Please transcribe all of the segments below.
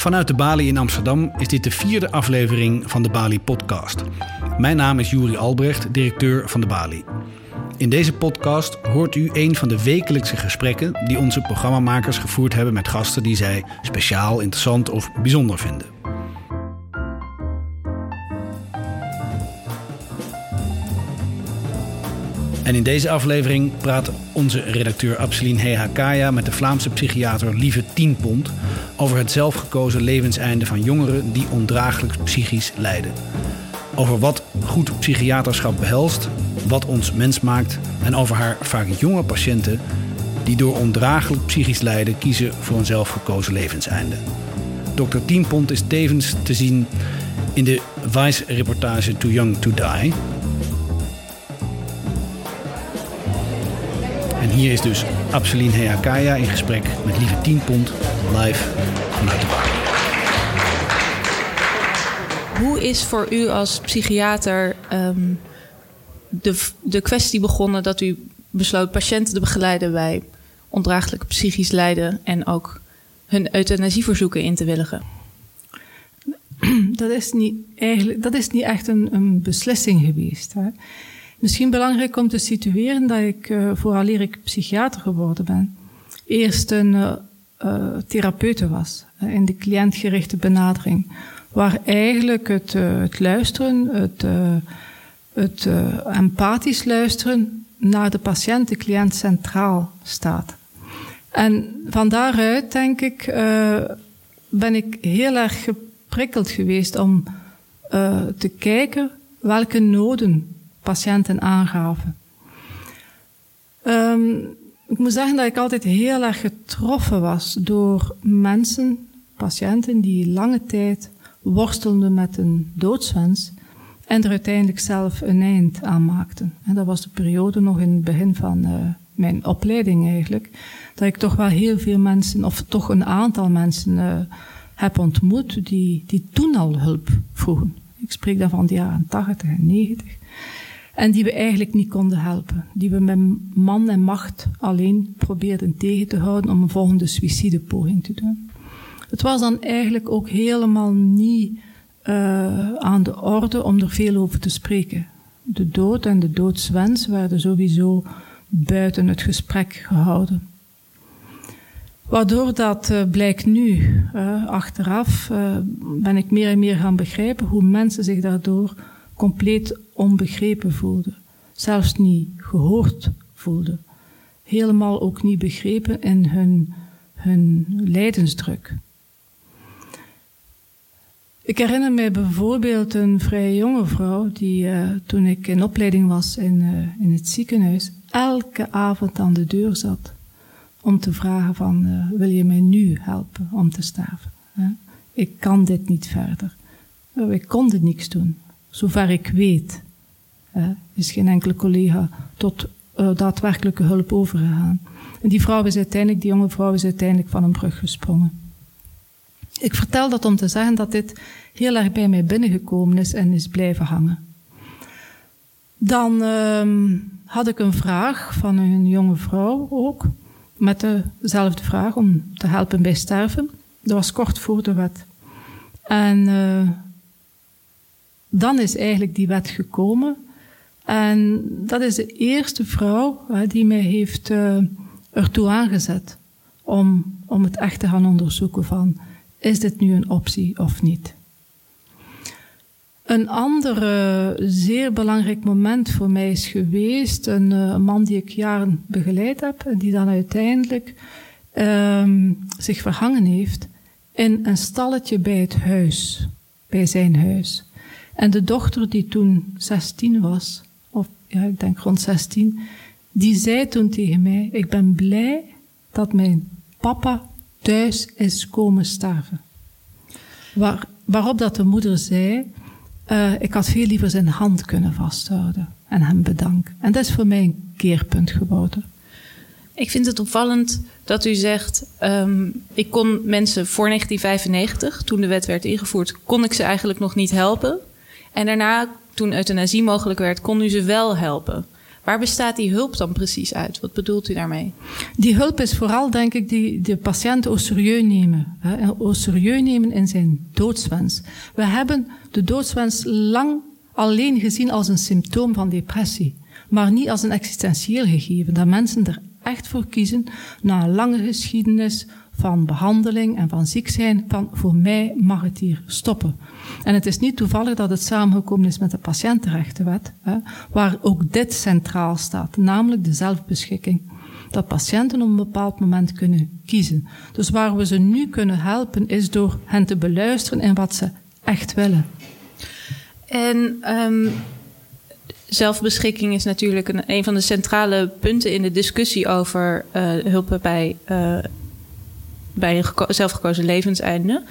Vanuit de Bali in Amsterdam is dit de vierde aflevering van de Bali Podcast. Mijn naam is Juri Albrecht, directeur van de Bali. In deze podcast hoort u een van de wekelijkse gesprekken die onze programmamakers gevoerd hebben met gasten die zij speciaal, interessant of bijzonder vinden. En in deze aflevering praat onze redacteur Abseline Hehakaya met de Vlaamse psychiater Lieve Tienpont over het zelfgekozen levenseinde van jongeren die ondraaglijk psychisch lijden. Over wat goed psychiaterschap behelst, wat ons mens maakt en over haar vaak jonge patiënten die door ondraaglijk psychisch lijden kiezen voor een zelfgekozen levenseinde. Dr. Tienpont is tevens te zien in de Vice-reportage Too Young to Die. En hier is dus Abseline Heakaya in gesprek met Lieve Tienpont live vanuit de bar. Hoe is voor u als psychiater ehm, de, de kwestie begonnen dat u besloot patiënten te begeleiden bij ondraaglijk psychisch lijden en ook hun euthanasieverzoeken in te willigen? Dat is niet, eigenlijk, dat is niet echt een, een beslissing geweest. Hè. Misschien belangrijk om te situeren dat ik, uh, vooraleer ik psychiater geworden ben, eerst een uh, uh, therapeute was in de cliëntgerichte benadering. Waar eigenlijk het, het luisteren, het, het empathisch luisteren naar de patiënt, de cliënt centraal staat. En van daaruit, denk ik, ben ik heel erg geprikkeld geweest om te kijken welke noden patiënten aangaven. Um, ik moet zeggen dat ik altijd heel erg getroffen was door mensen, patiënten, die lange tijd worstelden met een doodswens en er uiteindelijk zelf een eind aan maakten. En dat was de periode nog in het begin van uh, mijn opleiding eigenlijk, dat ik toch wel heel veel mensen, of toch een aantal mensen uh, heb ontmoet die, die toen al hulp vroegen. Ik spreek dan van de jaren 80 en 90. En die we eigenlijk niet konden helpen. Die we met man en macht alleen probeerden tegen te houden om een volgende suïcidepoging te doen. Het was dan eigenlijk ook helemaal niet uh, aan de orde om er veel over te spreken. De dood en de doodswens werden sowieso buiten het gesprek gehouden. Waardoor dat uh, blijkt nu, uh, achteraf, ben ik meer en meer gaan begrijpen hoe mensen zich daardoor compleet onbegrepen voelde. Zelfs niet gehoord voelde. Helemaal ook niet begrepen in hun, hun lijdensdruk. Ik herinner me bijvoorbeeld een vrij jonge vrouw die uh, toen ik in opleiding was in, uh, in het ziekenhuis elke avond aan de deur zat om te vragen van uh, wil je mij nu helpen om te sterven? Ik kan dit niet verder. Ik kon dit niks doen zover ik weet, is geen enkele collega tot uh, daadwerkelijke hulp overgegaan. En die vrouw is uiteindelijk, die jonge vrouw is uiteindelijk van een brug gesprongen. Ik vertel dat om te zeggen dat dit heel erg bij mij binnengekomen is en is blijven hangen. Dan uh, had ik een vraag van een jonge vrouw ook, met dezelfde vraag om te helpen bij sterven. Dat was kort voor de wet. En uh, dan is eigenlijk die wet gekomen. En dat is de eerste vrouw hè, die mij heeft uh, ertoe aangezet om, om het echt te gaan onderzoeken van, is dit nu een optie of niet? Een ander zeer belangrijk moment voor mij is geweest, een, uh, een man die ik jaren begeleid heb en die dan uiteindelijk ehm, zich verhangen heeft in een stalletje bij het huis, bij zijn huis. En de dochter die toen 16 was, of ja, ik denk rond 16, die zei toen tegen mij: Ik ben blij dat mijn papa thuis is komen sterven. Waar, waarop dat de moeder zei: uh, Ik had veel liever zijn hand kunnen vasthouden en hem bedanken. En dat is voor mij een keerpunt geworden. Ik vind het opvallend dat u zegt: um, ik kon mensen voor 1995, toen de wet werd ingevoerd, kon ik ze eigenlijk nog niet helpen. En daarna, toen euthanasie mogelijk werd, kon u ze wel helpen. Waar bestaat die hulp dan precies uit? Wat bedoelt u daarmee? Die hulp is vooral, denk ik, die de patiënt au serieus nemen. Hè, au serieus nemen in zijn doodswens. We hebben de doodswens lang alleen gezien als een symptoom van depressie, maar niet als een existentieel gegeven. Dat mensen er echt voor kiezen, na een lange geschiedenis van behandeling en van ziek zijn, van voor mij mag het hier stoppen. En het is niet toevallig dat het samengekomen is met de patiëntenrechtenwet, hè, waar ook dit centraal staat, namelijk de zelfbeschikking. Dat patiënten op een bepaald moment kunnen kiezen. Dus waar we ze nu kunnen helpen, is door hen te beluisteren in wat ze echt willen. En um, zelfbeschikking is natuurlijk een, een van de centrale punten in de discussie over uh, hulp bij, uh, bij een zelfgekozen levenseinde.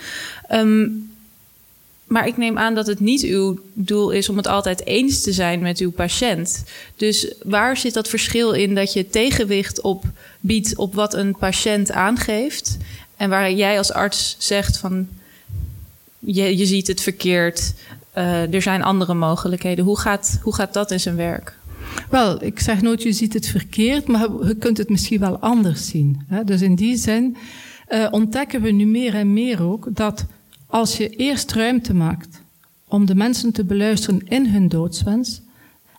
Um, maar ik neem aan dat het niet uw doel is om het altijd eens te zijn met uw patiënt. Dus waar zit dat verschil in dat je tegenwicht op biedt op wat een patiënt aangeeft? En waar jij als arts zegt van je, je ziet het verkeerd, uh, er zijn andere mogelijkheden. Hoe gaat, hoe gaat dat in zijn werk? Wel, ik zeg nooit je ziet het verkeerd, maar je kunt het misschien wel anders zien. Hè? Dus in die zin uh, ontdekken we nu meer en meer ook dat als je eerst ruimte maakt om de mensen te beluisteren in hun doodswens,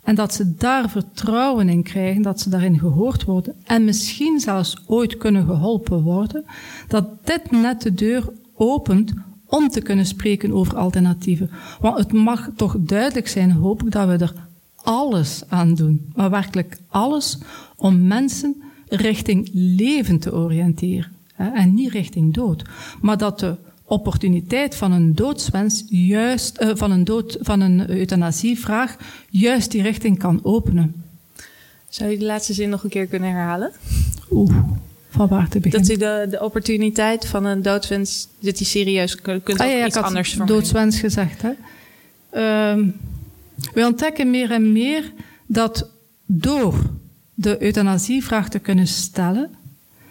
en dat ze daar vertrouwen in krijgen, dat ze daarin gehoord worden en misschien zelfs ooit kunnen geholpen worden, dat dit net de deur opent om te kunnen spreken over alternatieven. Want het mag toch duidelijk zijn, hoop ik, dat we er alles aan doen, maar werkelijk alles, om mensen richting leven te oriënteren en niet richting dood. Maar dat de opportuniteit van een doodswens juist, uh, van een dood, van een euthanasievraag juist die richting kan openen. Zou je de laatste zin nog een keer kunnen herhalen? Oeh, van waar te beginnen? Dat u de, de opportuniteit van een doodswens, dat u serieus kunt ah, ja, ja, iets anders van doodswens gezegd, hè? Uh, we ontdekken meer en meer dat door de euthanasievraag te kunnen stellen,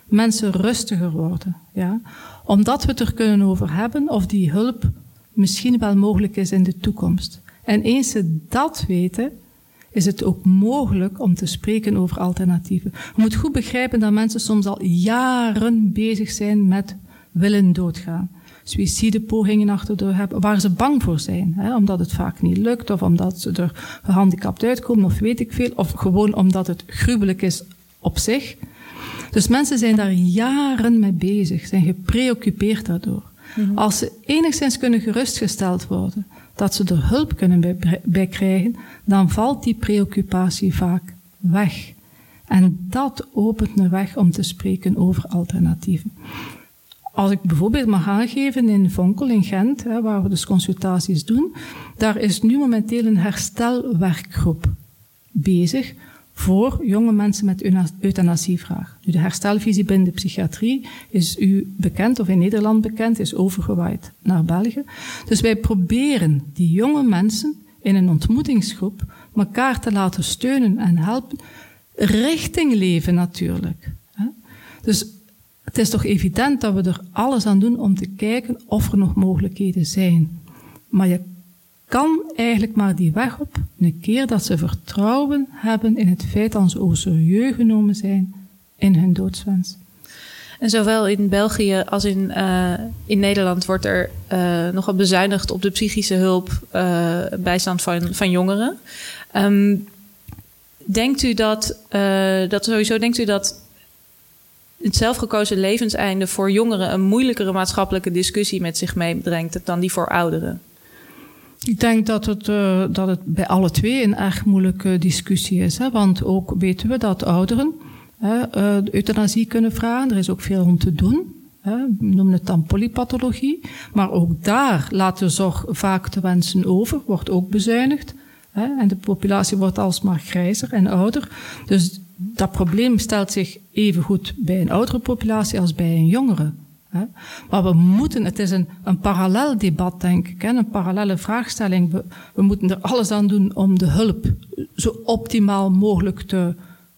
mensen rustiger worden. Ja? Omdat we het er kunnen over hebben of die hulp misschien wel mogelijk is in de toekomst. En eens ze dat weten, is het ook mogelijk om te spreken over alternatieven. Je moet goed begrijpen dat mensen soms al jaren bezig zijn met willen doodgaan. Suïcidepogingen achter de hebben, waar ze bang voor zijn. Hè, omdat het vaak niet lukt, of omdat ze er gehandicapt uitkomen, of weet ik veel. Of gewoon omdat het gruwelijk is op zich. Dus mensen zijn daar jaren mee bezig, zijn gepreoccupeerd daardoor. Mhm. Als ze enigszins kunnen gerustgesteld worden dat ze er hulp kunnen bij, bij krijgen, dan valt die preoccupatie vaak weg. En dat opent een weg om te spreken over alternatieven. Als ik bijvoorbeeld mag aangeven in Vonkel in Gent, hè, waar we dus consultaties doen, daar is nu momenteel een herstelwerkgroep bezig voor jonge mensen met euthanasievraag. Nu, de herstelvisie binnen de psychiatrie is u bekend of in Nederland bekend, is overgewaaid naar België. Dus wij proberen die jonge mensen in een ontmoetingsgroep elkaar te laten steunen en helpen, richting leven natuurlijk. Dus het is toch evident dat we er alles aan doen om te kijken of er nog mogelijkheden zijn. Maar je kan eigenlijk maar die weg op, een keer dat ze vertrouwen hebben in het feit dat ze ook serieus genomen zijn in hun doodswens. En zowel in België als in, uh, in Nederland wordt er uh, nogal bezuinigd op de psychische hulp, uh, bijstand van, van jongeren. Um, denkt u dat, dat sowieso denkt u dat het zelfgekozen levenseinde voor jongeren een moeilijkere maatschappelijke discussie met zich meebrengt dan die voor ouderen? Ik denk dat het, uh, dat het bij alle twee een erg moeilijke discussie is. Hè? Want ook weten we dat ouderen hè, de euthanasie kunnen vragen. Er is ook veel om te doen. Hè? We noemen het dan polypathologie. Maar ook daar laat de zorg vaak te wensen over. Wordt ook bezuinigd. Hè? En de populatie wordt alsmaar grijzer en ouder. Dus dat probleem stelt zich even goed bij een oudere populatie als bij een jongere. Maar we moeten, het is een, een parallel debat, denk ik, een parallele vraagstelling. We, moeten er alles aan doen om de hulp zo optimaal mogelijk te,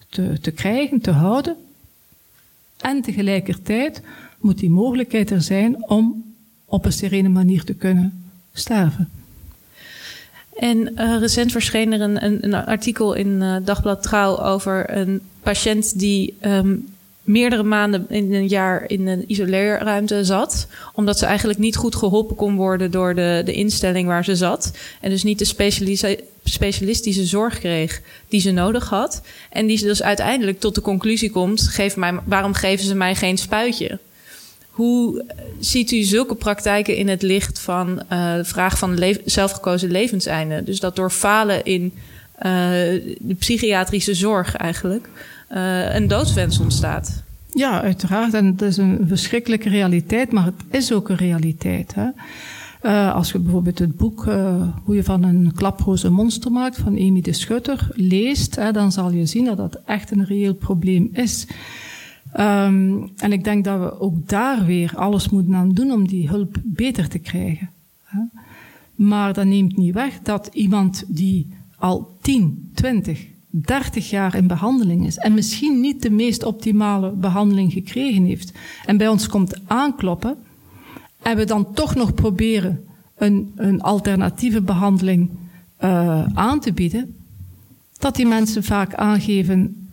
te, te krijgen, te houden. En tegelijkertijd moet die mogelijkheid er zijn om op een serene manier te kunnen sterven. En uh, recent verscheen er een, een, artikel in uh, Dagblad Trouw over een patiënt die um, meerdere maanden in een jaar in een isoleerruimte zat. Omdat ze eigenlijk niet goed geholpen kon worden door de, de instelling waar ze zat. En dus niet de specialistische zorg kreeg die ze nodig had. En die ze dus uiteindelijk tot de conclusie komt: geef mij, waarom geven ze mij geen spuitje? Hoe ziet u zulke praktijken in het licht van uh, de vraag van zelfgekozen levenseinde? Dus dat door falen in uh, de psychiatrische zorg eigenlijk uh, een doodswens ontstaat. Ja, uiteraard. En het is een verschrikkelijke realiteit, maar het is ook een realiteit. Hè? Uh, als je bijvoorbeeld het boek uh, Hoe je van een klaproos een monster maakt van Amy de Schutter leest, hè, dan zal je zien dat dat echt een reëel probleem is. Um, en ik denk dat we ook daar weer alles moeten aan doen om die hulp beter te krijgen. Hè? Maar dat neemt niet weg dat iemand die al 10, 20, 30 jaar in behandeling is en misschien niet de meest optimale behandeling gekregen heeft en bij ons komt aankloppen en we dan toch nog proberen een, een alternatieve behandeling uh, aan te bieden, dat die mensen vaak aangeven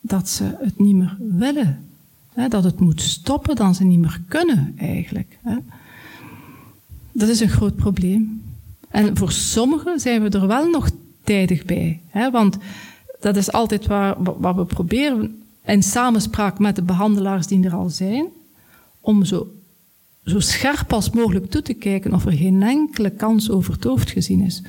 dat ze het niet meer willen. Hè, dat het moet stoppen, dan ze niet meer kunnen eigenlijk. Hè. Dat is een groot probleem. En voor sommigen zijn we er wel nog tijdig bij. Hè, want dat is altijd waar, wat we proberen in samenspraak met de behandelaars die er al zijn, om zo, zo scherp als mogelijk toe te kijken of er geen enkele kans over het hoofd gezien is.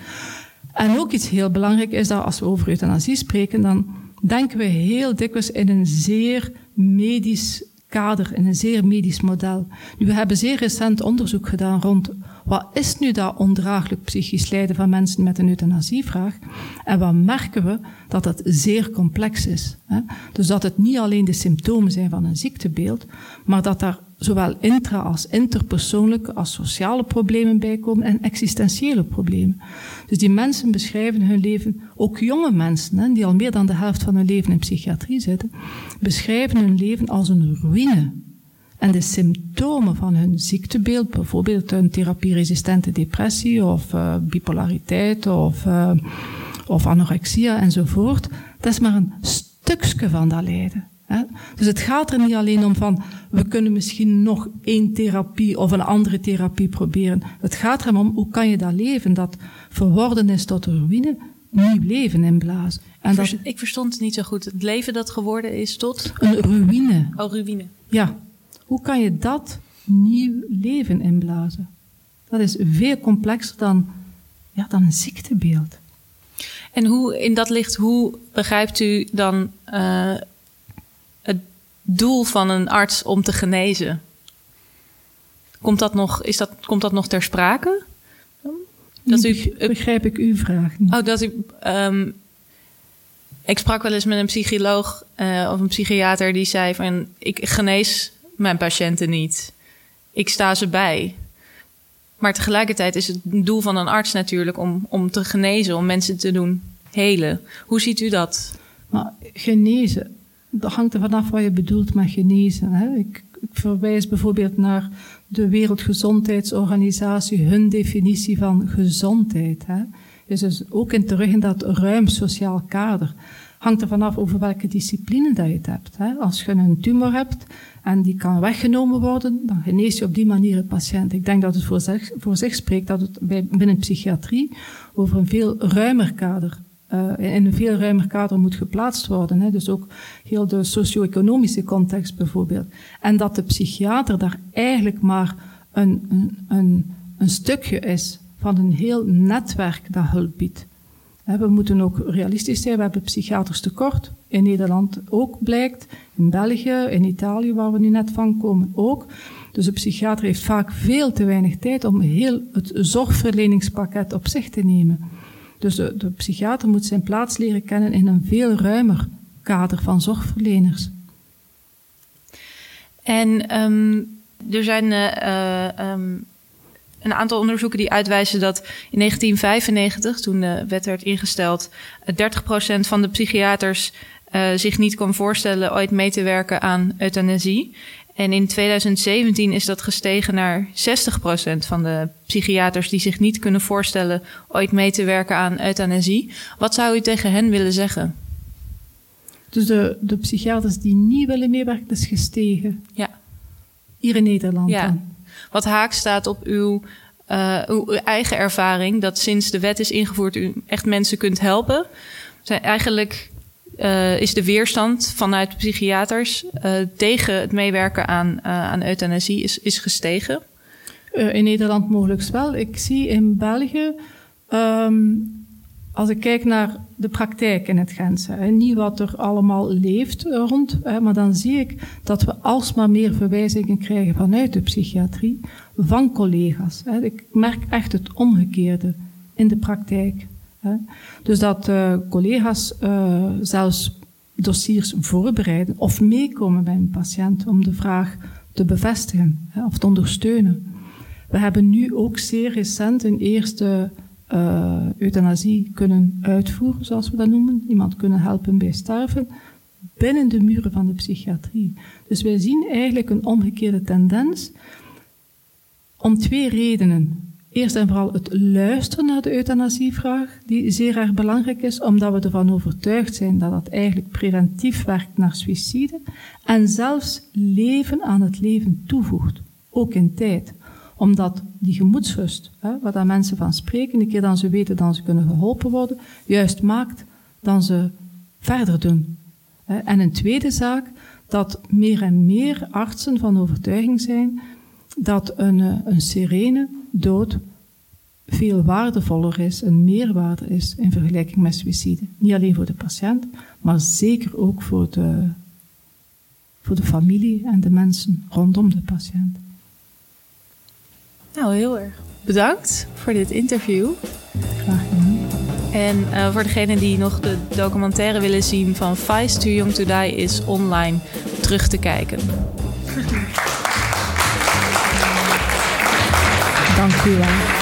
En ook iets heel belangrijk is dat als we over euthanasie spreken, dan denken we heel dikwijls in een zeer medisch kader, in een zeer medisch model. Nu, we hebben zeer recent onderzoek gedaan rond wat is nu dat ondraaglijk psychisch lijden van mensen met een euthanasievraag? En wat merken we? Dat het zeer complex is. Hè? Dus dat het niet alleen de symptomen zijn van een ziektebeeld, maar dat daar zowel intra- als interpersoonlijke als sociale problemen bij komen en existentiële problemen. Dus die mensen beschrijven hun leven, ook jonge mensen, hè, die al meer dan de helft van hun leven in psychiatrie zitten, beschrijven hun leven als een ruïne. En de symptomen van hun ziektebeeld, bijvoorbeeld een therapieresistente depressie of uh, bipolariteit of, uh, of anorexia enzovoort, dat is maar een stukje van dat lijden. Dus het gaat er niet alleen om van, we kunnen misschien nog één therapie of een andere therapie proberen. Het gaat er om, hoe kan je dat leven, dat verworden is tot een ruïne, nieuw leven inblazen. En dat, ik verstond het niet zo goed. Het leven dat geworden is tot? Een ruïne. Oh, ruïne. Ja, hoe kan je dat nieuw leven inblazen? Dat is veel complexer dan, ja, dan een ziektebeeld. En hoe, in dat licht, hoe begrijpt u dan uh, het doel van een arts om te genezen? Komt dat nog, is dat, komt dat nog ter sprake? Dat u, begrijp ik uw vraag niet. Oh, dat u. Um, ik sprak wel eens met een psycholoog uh, of een psychiater die zei van ik genees mijn patiënten niet. Ik sta ze bij. Maar tegelijkertijd is het doel van een arts natuurlijk om, om te genezen, om mensen te doen helen. Hoe ziet u dat? Maar genezen, dat hangt er vanaf wat je bedoelt met genezen. Hè? Ik, ik verwijs bijvoorbeeld naar de Wereldgezondheidsorganisatie, hun definitie van gezondheid. Hè? Is dus ook in terug in dat ruim sociaal kader. Hangt er vanaf over welke discipline dat je het hebt. Hè? Als je een tumor hebt, en die kan weggenomen worden, dan genees je op die manier een patiënt. Ik denk dat het voor zich, voor zich spreekt dat het bij, binnen psychiatrie over een veel ruimer kader, uh, in een veel ruimer kader moet geplaatst worden. Hè. Dus ook heel de socio-economische context bijvoorbeeld. En dat de psychiater daar eigenlijk maar een, een, een, een stukje is van een heel netwerk dat hulp biedt. We moeten ook realistisch zijn. We hebben psychiaters tekort. In Nederland ook blijkt. In België, in Italië, waar we nu net van komen, ook. Dus de psychiater heeft vaak veel te weinig tijd om heel het zorgverleningspakket op zich te nemen. Dus de, psychiater moet zijn plaats leren kennen in een veel ruimer kader van zorgverleners. En um, er zijn uh, um, een aantal onderzoeken die uitwijzen dat in 1995, toen de wet werd ingesteld, 30% van de psychiaters uh, zich niet kon voorstellen ooit mee te werken aan euthanasie. En in 2017 is dat gestegen naar 60% van de psychiaters die zich niet kunnen voorstellen ooit mee te werken aan euthanasie. Wat zou u tegen hen willen zeggen? Dus de, de psychiaters die niet willen meewerken, is gestegen. Ja. Hier in Nederland ja. dan. Wat haak staat op uw, uh, uw eigen ervaring, dat sinds de wet is ingevoerd u echt mensen kunt helpen. Zijn eigenlijk uh, is de weerstand vanuit psychiaters uh, tegen het meewerken aan, uh, aan euthanasie is, is gestegen? in Nederland mogelijk wel. Ik zie in België, um, als ik kijk naar de praktijk in het Gentse, hè, niet wat er allemaal leeft rond, hè, maar dan zie ik dat we alsmaar meer verwijzingen krijgen vanuit de psychiatrie van collega's. Hè. Ik merk echt het omgekeerde in de praktijk. Dus dat uh, collega's uh, zelfs dossiers voorbereiden of meekomen bij een patiënt om de vraag te bevestigen of te ondersteunen. We hebben nu ook zeer recent een eerste uh, euthanasie kunnen uitvoeren, zoals we dat noemen. Iemand kunnen helpen bij sterven binnen de muren van de psychiatrie. Dus wij zien eigenlijk een omgekeerde tendens om twee redenen. Eerst en vooral het luisteren naar de euthanasievraag, die zeer erg belangrijk is, omdat we ervan overtuigd zijn dat dat eigenlijk preventief werkt naar suïcide en zelfs leven aan het leven toevoegt, ook in tijd. Omdat die gemoedsrust, hè, waar daar mensen van spreken, een keer dan ze weten dat ze kunnen geholpen worden, juist maakt dan ze verder doen. En een tweede zaak, dat meer en meer artsen van overtuiging zijn dat een, een serene dood veel waardevoller is, een meerwaarde is in vergelijking met suïcide. Niet alleen voor de patiënt, maar zeker ook voor de, voor de familie en de mensen rondom de patiënt. Nou, heel erg bedankt voor dit interview. Graag gedaan. En uh, voor degenen die nog de documentaire willen zien van Vice Too Young To Die is online terug te kijken. Dank u wel.